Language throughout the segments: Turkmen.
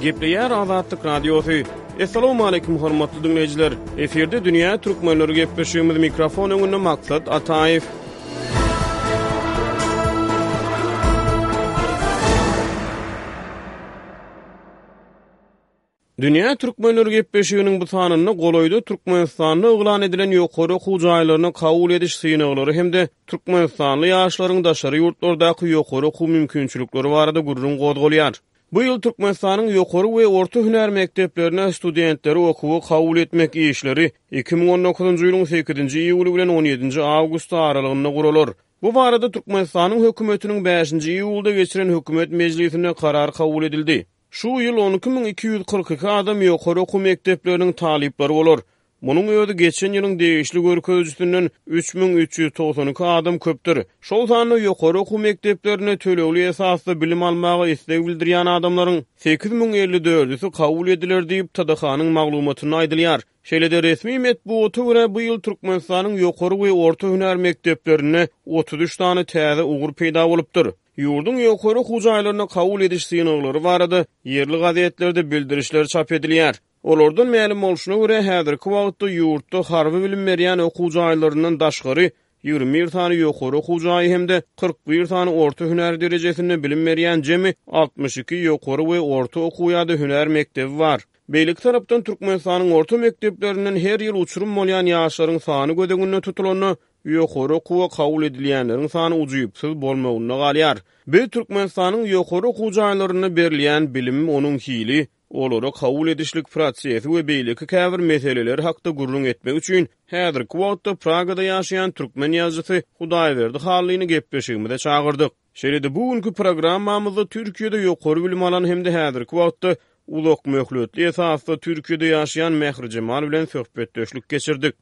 Gepleýär Azatlyk Radiosy. Assalamu alaykum hormatly dinleýjiler. Eferde dünýä türkmenleri gepleşigimiz mikrofon öňünde maksat Ataýew. Dünýä türkmenleri gepleşiginiň bu sanynda golaýda Türkmenistanda yglan edilen ýokary okuw jaýlaryna kabul ediş synaglary hem-de türkmenistanly ýaşlaryň daşary ýurtlardaky ýokary okuw mümkinçilikleri barada gürrüň gozgalýar. Bu ýyl Türkmenistanyň ýokary we orta hünär mekdeplerine studentleri okuwa kabul etmek işleri iki müň on dokuzynjy ýylyň sekizinji iýuly bilen on ýedinji awgusty aralygynda guralar. Bu barada Türkmenistanyň hökümetiniň bäşinji iýulda geçiren hökümet mejlisinde karar kabul edildi. Şu ýyl on iki müň iki ýüz kyrk iki adam ýokary okuw mekdepleriniň talyplary bolar. Munuň özi geçen ýylyň degişli görkezijisinden üç müň üç ýüz togsan iki adam köpdür. Şol sanda ýokary okuw mekdeplerinde tölegli esasda bilim almaga isleg bildirýän adamlaryň sekiz müň elli dördüsi kabul ediler diýip, TDH-nyň maglumatynda aýdylýar. Şeýle-de resmi metbugata görä, bu ýyl Türkmenistanyň ýokary we orta hünär mekdeplerinde otuz üç sany täze ugur peýda bolupdyr. Ýurduň ýokary okuw jaýlaryna kabul ediş synaglary barada ýerli gazetlerde bildirişler çap edilýär. Olardan mälim bolşuna görä, häzirki wagtda ýurtda harby bilim berýän okuw jaýlaryndan daşgary ýigrimi bir sany ýokary okuw jaýy hem-de kyrk bir sany orta hünär derejesinde bilim berýän jemi altmyş iki ýokary we orta okuw ýa-da hünär mekdebi bar. Beýleki tarapdan Türkmenistanyň orta mekdeplerinden her ýyl uçurym bolýan ýaşlaryň sany göz öňünde tutulanda, Ýokary okuwa kabul edilýänleriň sany ujypsyz bolmagynda galýar. Biz Türkmenistanyň ýokary okuw jaýlarynda berilýän bilim, onuň hili, olary kabul edişlik prosesi we beýleki käbir meseleler hakda gürrüň etmek üçin häzirki wagtda Pragada ýaşaýan türkmen ýazyjysy Hudaýberdi Hallyny gepleşigimize çagyrdyk. Şeýle-de bu günki programmamyzda Türkiýede ýokary bilim alan hem-de häzirki wagtda uzak möhletli esasda Türkiýede ýaşaýan Mährijemal bilen söhbetdeşlik geçirdik.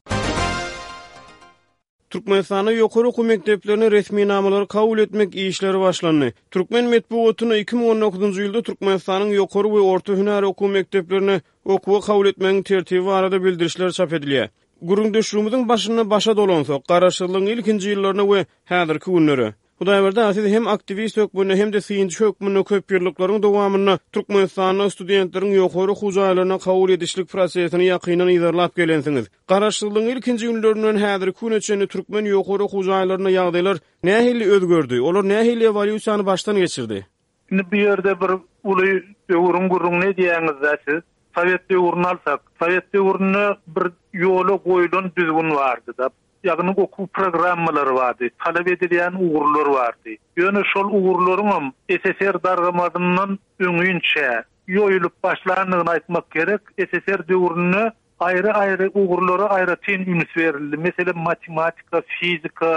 Türkmenistanda ýokary okuw mekdeplerine resminamalary kabul etmek işleri başlandy. Türkmen metbugatyna iki müň on dokuzynjy ýylda Türkmenistanyň ýokary we orta hünär okuw mekdeplerine okuwa kabul etmegiň tertibi barada bildirişler çap edilýär. Gürrüňdeşligimiziň başynda başa dolansak, Garaşsyzlygyň ilkinji ýyllaryna we häzirki günlere, Hudaýberdi aga siz hem aktiwist hökmünde hem-de synçy hökmünde köpýyllyklaryň dowamynda Türkmenistanda studentleriň ýokary okuw jaýlaryna kabul edişlik prosesini ýakyndan yzarlap gelensiňiz. Garaşsyzlygyň ilkinji günlerinden häzirki güne çenli türkmen ýokary okuw jaýlarynda ýagdaýlar nähili özgerdi, olar nähili ewolýusiýany başdan geçirdi? Indi bu ýerde bir uly döwüriň gürrüňini edýäňiz-dä siz. Sowet döwrüni alsak, sowet döwründe bir ýola goýlan düzgün bardy-da. Ýagny okuw programmalary bardy, talap edilýän ugurlar bardy. Ýöne şol ugurlaryňam SSR dargamazyndan öňinçä ýoýulyp başlandygyny aýtmak gerek. SSR döwründe Aýry-aýry ugurlara aýratyn üns berildi. Meselem, matematika, fizika,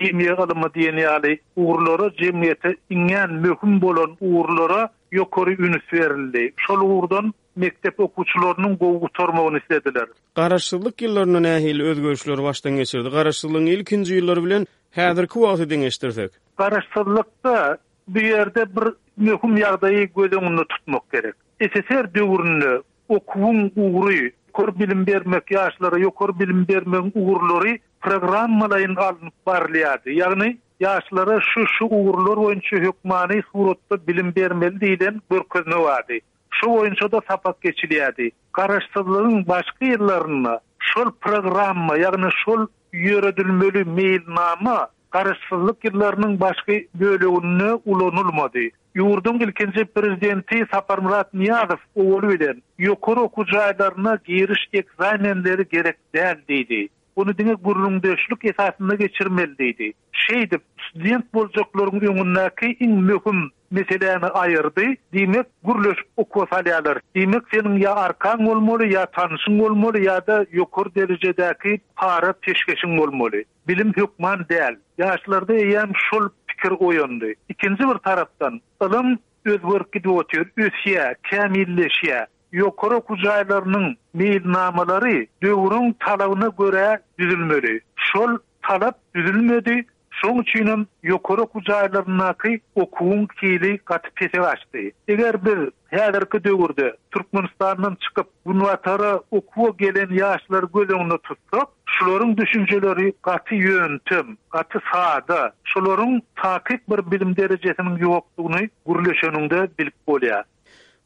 himiýa ylymy diýen ýaly ugurlara, jemgyýete iňňän möhüm bolan ugurlara ýokary üns berildi. Şol ugurdan mekdep okuwçylarynyň gowy gutarmagyny islediler. Garaşsyzlyk ýyllarynda nähili özgerişleri başdan geçirdi? Garaşsyzlygyň ilkinji ýyllary bilen häzirki wagty deňeşdirsek. Garaşsyzlykda bu ýerde bir möhüm ýagdaýy göz öňünde tutmak gerek. SSR döwründe Okuwyň ugry, ýokary bilim bermek, ýaşlara ýokary bilim bermegiň ugurlary programmalaýyn alnyp barylýardy. Ýagny, ýaşlara şu-şu ugurlar boýunça hökmany suratda bilim bermeli diýlen görkezme bardy. Şo boýunça-da sapak geçilýärdi. Garaşsyzlygyň başky ýyllarynda şol programma, ýagny şol ýöredilmeli meýilnama, Garaşsyzlyk ýyllarynyň başky böleginde ulanylmady. Ýurduň ilkinji Prezidenti Saparmyrat Nyýazow owal bilen, Ýokary okuw jaýlaryna giriş ekzamenleri gerek däl diýdi. Ony diňe gürrüňdeşlik esasynda geçirmeli diýdi. Şeýdip, student boljaklaryň öňündäki iň möhüm meseläni aýyrdy, Diýmek, gürleşip okuwa salýarlar. Diýmek, seniň ýa arkaň bolmaly, ýa tanyşyň bolmaly, ýa-da ýokary derejedäki para peşgeşiň bolmaly. Bilim hökman däl. Ýaşlarda eýýäm şol pikir oýandy. Ikinji bir tarapdan, ylym özgerip gidip otyr, ösýär, kämilleşýär. Ýokary okuw jaýlarynyň meýilnamalary döwrüň talabyna görä düzülmeli. Şol talap düzülmedi, şoň üçinem ýokary okuw jaýlaryndaky okuwyň hili gaty pese gaçdy. Eger biz Häzirki döwürde Türkmenistandan çykyp, Günbatara okuwa gelen ýaşlary göz öňünde tutsak, şularyň düşünjeleri gaty ýöntem, gaty sada, şolaryň takyk bir bilim derejesiniň ýokdugyny gürleşeniňde bilip bolýar.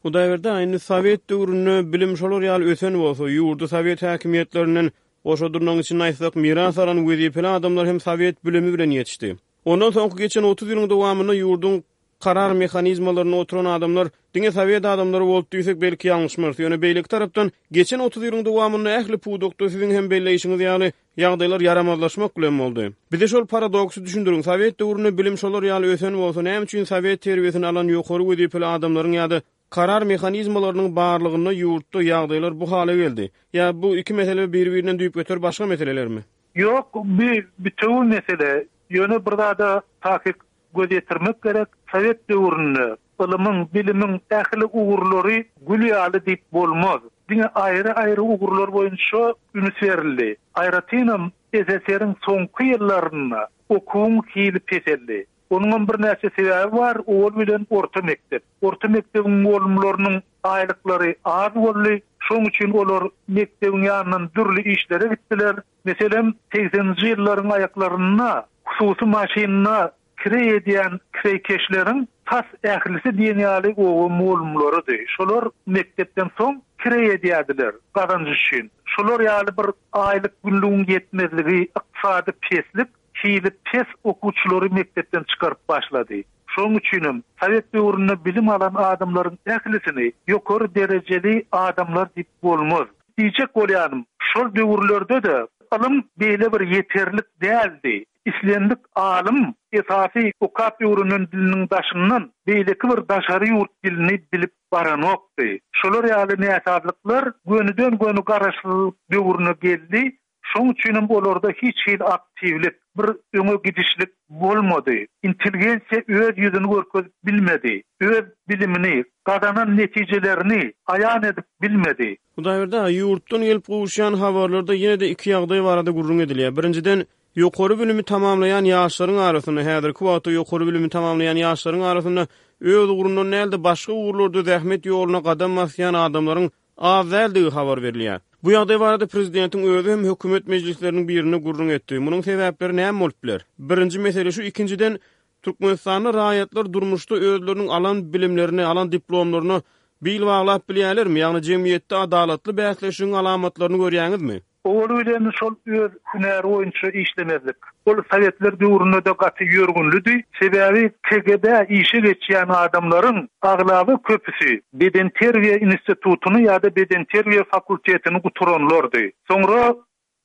Hudaýberdi a indi sowet döwründe bilim şolar ýaly ösen bolsa, ýurdy sowet häkimiýetlerinden, goşa dyrnagyň içinde aýtsak, miras alan wezipeli adamlar hem sowet bilimi bilen ýetişdi. Ondan soňky geçen otuz ýylyň dowamynda ýurduň. Karar mehanizmalarynda oturan adamlar diňe sowet adamlary bolup diýsek belki ýalňyşmarys, ýöne beýleki tarapdan geçen otuz ýylyň dowamynda ähli pudakda siziň hem belleýşiňiz ýaly ýagdaýlar ýaramazlaşmak bilen boldy. Bize şol paradoksy düşündiriň, sowet döwründe bilim şolar ýaly ösen bolsa näme üçin sowet terbiýesini alan ýokary wezipeli adamlaryň ýa-da Karar mehanizmalarynyň barlygynda ýurtda ýagdaýlar bu hala geldi. Ýa bu iki mesele bir-birinden düýpgöter başga meselelermi? Ýok, bu bitewi mesele. Ýöne bir zada takyk göz ýetirmek gerek, sowet döwründe ylymyň, bilimiň ähli ugurlary gül ýaly diýip bolmaz. Diňe aýry-aýry ugurlar boýunça üns berildi. Aýratynam SSR-iň soňky ýyllarynda okuwyň hili peseldi. Onuňam birnäçe sebäbi bar, owal bilen orta mekdep. Orta mekdebiň mugallymlarynyň aýlyklary az boldy, şonuň üçin olar mekdebiň ýanyndan dürli işlere gitdiler. Meselem, segseninji ýyllaryň aýaklarynda hususy maşynyna kireý edýän kireýkeşleriň tas ählisi diýen ýaly oba mugallymlarydy. Şolar mekdepden soň kireý edýärdiler, gazanç üçin. Şolar ýaly bir aýlyk günlügiň ýetmezligi, ykdysady peslik hili pes okuwçylary mekdepden çykaryp başlady. Şonuň üçinem sowet döwründe bilim alan adamlaryň ählisini ýokary derejeli adamlar diýip bolmaz. Diýjek bolýanym, şol döwürlerde-de ylym beýle bir ýeterlik däldi. Islendik alym esasy okap öwrenen diliniň daşyndan beýleki bir daşary ýurt dilini bilip baranokdy. Şolar ýaly näsazlyklar gönüden-göni garaşsyzlyk döwrüne geldi, Şoň üçinem olarda hiç hili aktiwlik, bir öňe gidişlik bolmady. Intelgensiýa öz ýüzüni görkezip bilmedi, öz bilimini, gazanan netijelerini aýan edip bilmedi. Hudaýberde ýurtdan gelip gowuşýan habarlarda ýene-de iki ýagdaý barada gürrüň edilýär. Birinjiden, ýokary bilimi tamamlaýan ýaşlaryň arasynda, häzirki wagtda ýokary bilimi tamamlaýan ýaşlaryň arasynda öz ugrundan däl-de, başga ugurlarda zähmet ýoluna gadam basýan adamlaryň az däldigi habar berilýär. Bu ýagdaý barada prezidentiň özi hem hökümet mejlisleriniň birinde gürrüň etdi. Munuň sebäpleri näme bolup biler? Birinji mesele şu, ikinjiden, Türkmenistanda raýatlar durmuşda özleriniň alan bilimlerine, alan diplomlaryna bil baglap bilýärlermi? Ýagny jemgyýetde adalatly bäsleşigiň alamatlaryny görýäňizmi? Owaly bilen şol öz hünäri boýunça işlemezlik. Ol sowetler döwründe-de gaty ýörgünlidi, sebäbi KGB-ä işe geçýän adamlaryň aglaba köpüsi bedenterbiýe institutyny ýa-da bedenterbiýe fakultetini gutaranlardy. Soňra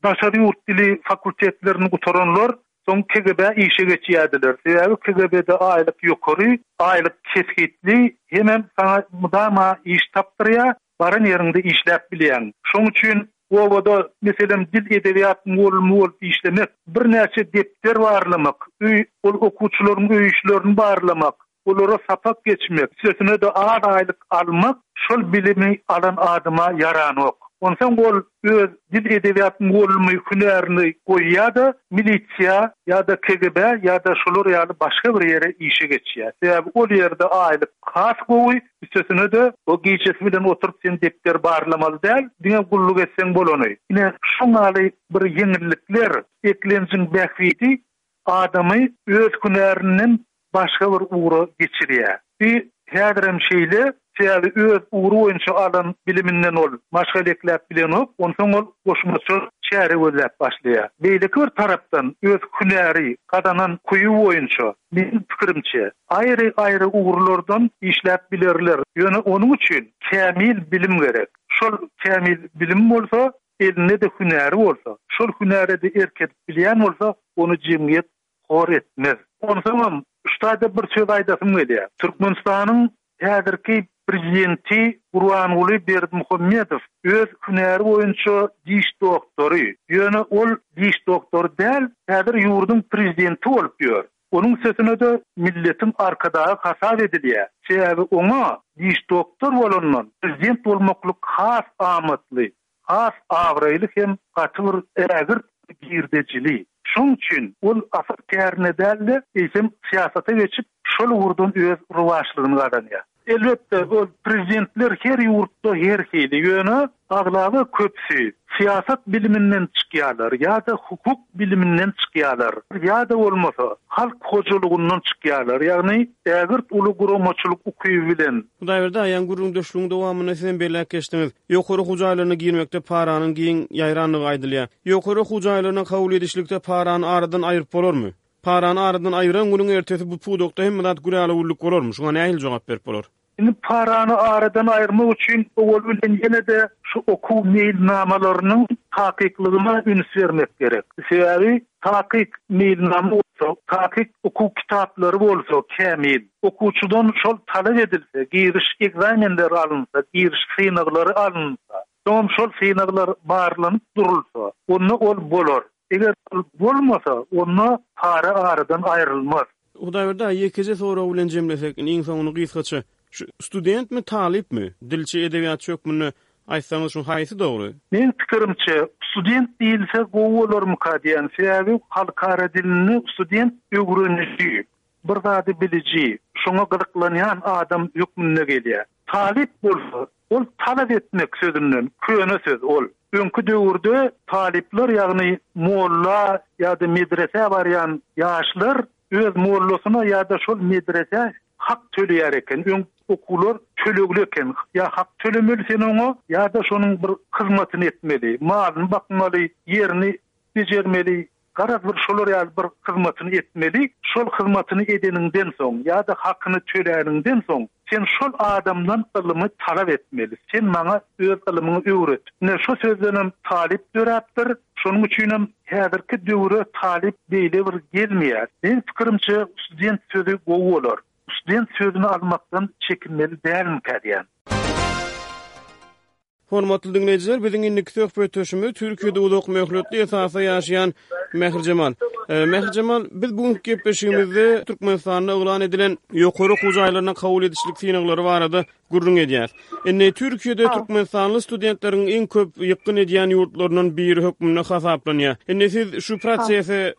daşary ýurt dili fakultetlerini gutaranlar soň KGB-ä işe geçýärdiler, sebäbi KGB-de aýlyk ýokary, aýlyk kesgitli, hemem saňa mydama iş tapdyrýar, Baran ýeriňde işläp bilýäň. Şoň üçin obada, meselem, dil, edebiýat mugallmy bolup işlemek, birnäçe depder barlamak, öý, ol okuwçylaryň öý işlerini barlamak, olara sapak geçmek, üstesine-de az aýlyk almak şol bilimi alan adama ýaranok. Onsoň ol öz dil, edebiýat mugallmy hünärini goýýar-da, milisiýa ýa-da KGB-ä ýa-da şolar ýaly başga bir ýere işe geçýär. Sebäbi ol ýerde aýlyk has gowy, Üstesine-de, o gijesi bilen oturyp sen depder barlamaly däl, diňe gulluk etseň bolany. Ine, şu maly bir ýeňillikler, eklenjiň bähbidi adamy öz hünärinden başga bir ugra geçirýär. Bi häzirem şeýle, sebäbi öz ugry boýunça alan biliminden ol maşgala ekläp bilenok, onsoň ol goşmaça çäre gözläp başlaýar. Beýleki bir tarapdan öz hünäri, gazanan kuýy boýunça, meniň pikirimçe, Aýry-aýry ugurlardan işläp bilerler. Ýöne onuň üçin kämil bilim gerek. Şol kämil bilim bolsa, elinde-de hünäri bolsa, şol hünäre-de erk edip bilýän bolsa, ony jemgyýet hor etmez. Onsoňam, şutada bir söz aýdasym gelýär. Türkmenistanyň häzirki Prezidenti Gurbanguly Berdimuhamedow öz hünäri boýunça diş doktory. Ýöne ol diş doktory däl, häzir ýurduň Prezidenti bolup ýör. Onuň sesine-de milletiň Arkadagy hasap edilýär. Sebäbi oňa diş doktor bolandan prezident bolmaklyk has amatly, has abraýly hem gaty bir ägirt girdejili. Şoň üçin ol asyl kärine däl-de, eýsem syýasata geçip, şol ugurdan öz rowaçlygyny gazanýar. Elbetde, ol prezidentler her ýurtda her hili, ýöne aglaba köpüsi syýasat biliminden çykýarlar ýa-da hukuk biliminden çykýarlar, ýa-da bolmasa halk hojalygyndan çykýarlar, ýagny ägirt uly guramaçylyk ukyby bilen. Hudaýberdi aýaň gürrüňdeşligiň dowamynda sizem belläp geçdiňiz, ýokary okuw jaýlaryna girmekde paranyň giň ýaýrandygy aýdylýar. Ýokary okuw jaýlaryna kabul edişlikde parany aradan aýryp bolarmy? Parany aradan aýyran günüň ertesi bu pudakda hemme zat gülälewürlik bolarmy? Şuňa nähili jogap berip bolar? Indi parany aradan aýyrmak üçin owal bilen ýene-de şu okuw meýilnamalarynyň takyklygyna üns bermek gerek. Sebäbi takyk meýilnama bolsa, takyk okuw kitaplary bolsa, kämil okuwçydan şol talap edilse, giriş ekzamenleri alynsa, giriş synaglary alynsa, Soňam şol synaglar barlanyp durulsa, onda ol bolar. Eger ol bolmasa, onda para aradan aýrylmaz. Hudaýberdi aga, ýekeje sorag bilen jemlesek, indi iň soňuny gysgaça. Şu studentmi, talypmy? Dilçi, edebiýatçy hökmünde aýtsaňyz, şuň haýsy dogry? Meň pikirimçe, student diýilse gowy bolarmyka diýýän. Sebäbi halkara dilinde student öwreniji, bir zady biliji, şoňa gyzyklanýan adam hökmünde gelýär. Talyp bolsa, ol talap etmek sözünden köne söz, ol. Öňki döwürde talyplar, ýagny molla ýa-da medresä barýan ýaşlar öz mollasyna ýa-da şol medresä hak töleýär eken, öň okuwlar tölegli eken, ýa hak tölemeli sen oňa, ýa-da şonuň bir hyzmatyny etmeli, malyny bakmaly, ýerini bejermeli, Garaz bir şolar ýaly bir hyzmatyny etmeli, şol hyzmatyny edeniňden soň ýa-da hakyny töläniňden soň sen şol adamdan ylymy talap etmeli, sen maňa öz ylymyňy öwret. Ine şo sözdenem talyp döräpdir. Şonuň üçinem häzirki döwüre talyp beýle bir gelmeýär. Meň pikirimçe student sözi gowy bolar. Student sözüni almakdan çekinmeli dälmikä diýýän. Hormatly diňleýjiler, biziň indiki söhbetdeşimiz Türkiýede uzak möhletli esasda ýaşaýan Mährijemal. Mährijemal, biz bu günki gepleşigimizde Türkmenistanda yglan edilen ýokary okuw jaýlaryna kabul edişlik synaglary barada gürrüň edýäs. Indi Türkiýede türkmenistanly studentleriň iň köp ýykgyn edýän ýurtlaryndan biri hökmünde hasaplanýar. Indi siz şu prosese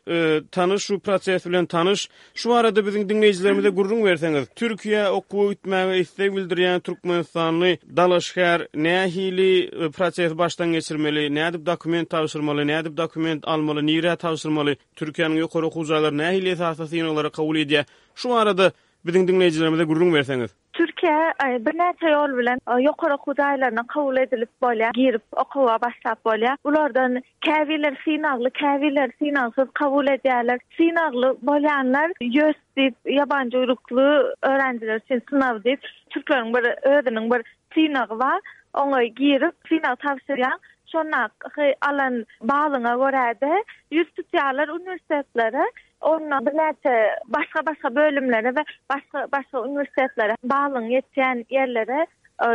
tanyş, şu proses bilen tanyş, Şu barada biziň diňleýjilerimize gürrüň berseňiz, Türkiýä okuwa gitmäge isleg bildirýän türkmenistanly dalaşgär nähili prosesi başdan geçirmeli, nädip dokument tabşyrmaly, nädip dokument almaly, nirä tabşyrmaly, Türkiýäniň ýokary okuw jaýlary nähili esasda synaglara kabul edýär? Şu barada biziň diňleýjilerimize gürrüň berseňiz. Türkiýä birnäçe ýol bilen ýokary okuw jaýlaryna kabul edilip bolýar, girip okuwa başlap bolýar. Bulardan käbirleri synagly, käbirleri synagsyz kabul edýärler. Synagly bolýanlar ýös diýip ýabanjy uýrukly öwrenjiler üçin synaw diýip türkleriň bir özüniň bir synagy bar. Oňa girip synag tabşyrýaň. Şondaky alan balyňa görä-de ýüz tutýarlar uniwersitetlere. Onda birnäçe başga-başga bölümlere we başga-başga uniwersitetlere ballygyň ýetýän ýerlere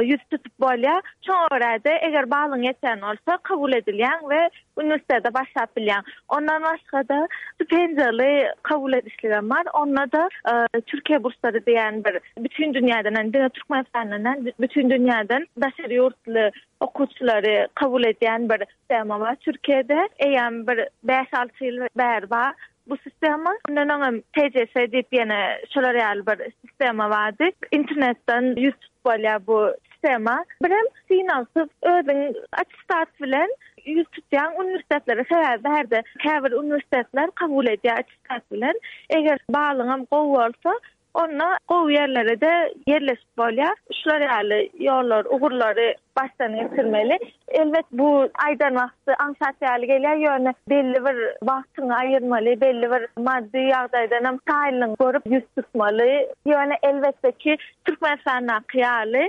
ýüz tutup bolýar. Şoňa görä-de, eger ballygyň ýetýän bolsa, kabul edilýäň we uniwersitete başlap bilýäň. Ondan başga-da, stipendiýaly kabul edişligem bar. Onda-da Türkiýe burslary diýen bir bütin dünýäden, diňe Türkmenistandan däl, bütin dünýäden daşary ýurtly Okuwçylary kabul edýän bir sistema bar Türkiýede. Eýýäm bir bäş-alty ýyl bäri bar bu sistema. Mundan öň hem TCS diýip ýene şolar ýaly bir sistema bardy. Internetden ýüz tutup bolýar bu sistema. Birem synagsyz özüň attestat bilen ýüz tutýaň uniwersitetlere. Sebäbi bu ýerde käbir uniwersitetler kabul edýär attestat bilen. Eger balyňam gowy bolsa, Onda gowy ýerlere-de ýerleşip bolýar. Şular ýaly ýollar, ugurlary başdan geçirmeli. Elbet, bu aýdan wagty aňsat ýaly gelýär, ýöne belli bir wagtyňy aýyrmaly, belli bir maddy ýagdaýdan hem taýynlygyňy görüp ýüz tutmaly. Ýöne elbetde ki, Türkmenistandaky ýaly